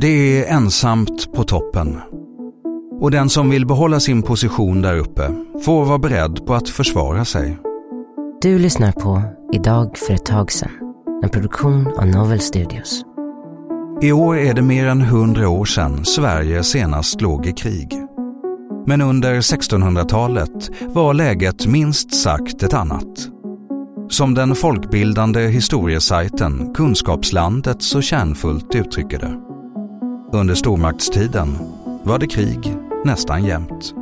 Det är ensamt på toppen. Och den som vill behålla sin position där uppe får vara beredd på att försvara sig. Du lyssnar på Idag för ett tag sedan, en produktion av Novel Studios. I år är det mer än hundra år sedan Sverige senast låg i krig. Men under 1600-talet var läget minst sagt ett annat. Som den folkbildande historiesajten Kunskapslandet så kärnfullt uttrycker det. Under stormaktstiden var det krig nästan jämt.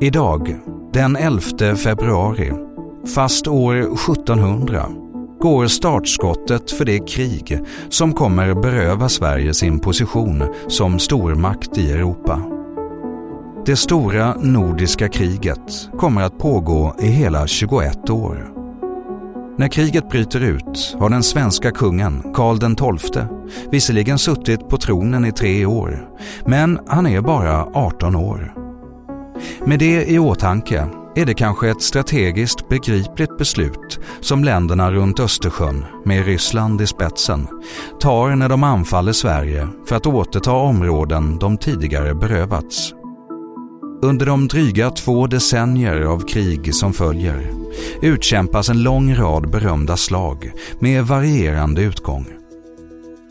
Idag, den 11 februari, fast år 1700, går startskottet för det krig som kommer beröva Sverige sin position som stormakt i Europa. Det stora nordiska kriget kommer att pågå i hela 21 år. När kriget bryter ut har den svenska kungen, Karl XII, visserligen suttit på tronen i tre år, men han är bara 18 år. Med det i åtanke är det kanske ett strategiskt begripligt beslut som länderna runt Östersjön, med Ryssland i spetsen, tar när de anfaller Sverige för att återta områden de tidigare berövats. Under de dryga två decennier av krig som följer utkämpas en lång rad berömda slag med varierande utgång.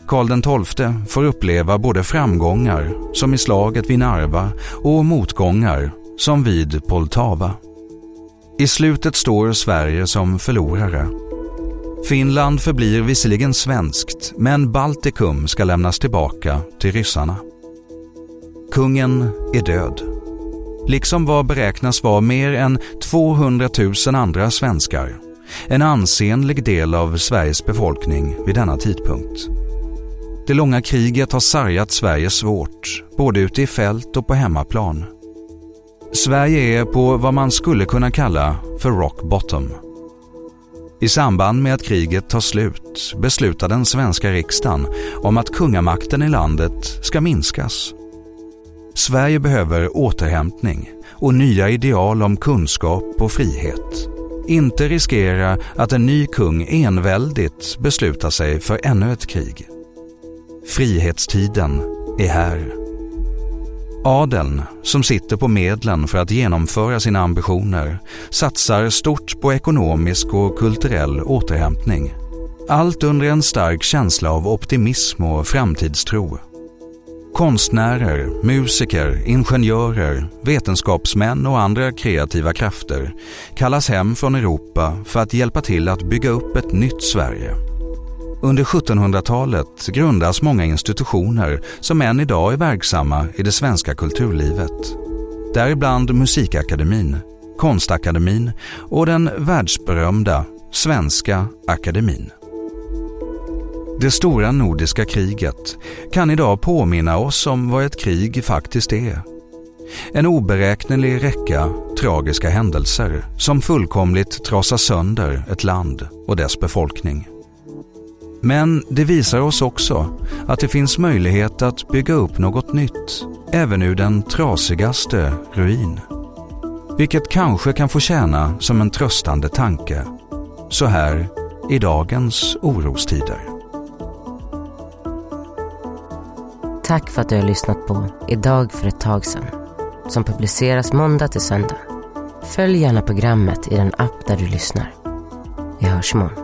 Karl XII får uppleva både framgångar, som i slaget vid Narva, och motgångar, som vid Poltava. I slutet står Sverige som förlorare. Finland förblir visserligen svenskt, men Baltikum ska lämnas tillbaka till ryssarna. Kungen är död liksom vad beräknas vara mer än 200 000 andra svenskar. En ansenlig del av Sveriges befolkning vid denna tidpunkt. Det långa kriget har sargat Sverige svårt, både ute i fält och på hemmaplan. Sverige är på vad man skulle kunna kalla för rock bottom. I samband med att kriget tar slut beslutar den svenska riksdagen om att kungamakten i landet ska minskas Sverige behöver återhämtning och nya ideal om kunskap och frihet. Inte riskera att en ny kung enväldigt beslutar sig för ännu ett krig. Frihetstiden är här. Adeln, som sitter på medlen för att genomföra sina ambitioner, satsar stort på ekonomisk och kulturell återhämtning. Allt under en stark känsla av optimism och framtidstro. Konstnärer, musiker, ingenjörer, vetenskapsmän och andra kreativa krafter kallas hem från Europa för att hjälpa till att bygga upp ett nytt Sverige. Under 1700-talet grundas många institutioner som än idag är verksamma i det svenska kulturlivet. Däribland Musikakademin, Konstakademin och den världsberömda Svenska Akademin. Det stora nordiska kriget kan idag påminna oss om vad ett krig faktiskt är. En oberäknelig räcka tragiska händelser som fullkomligt trasar sönder ett land och dess befolkning. Men det visar oss också att det finns möjlighet att bygga upp något nytt, även ur den trasigaste ruin. Vilket kanske kan få tjäna som en tröstande tanke, så här i dagens orostider. Tack för att du har lyssnat på Idag för ett tag sedan som publiceras måndag till söndag. Följ gärna programmet i den app där du lyssnar. Vi hörs imorgon.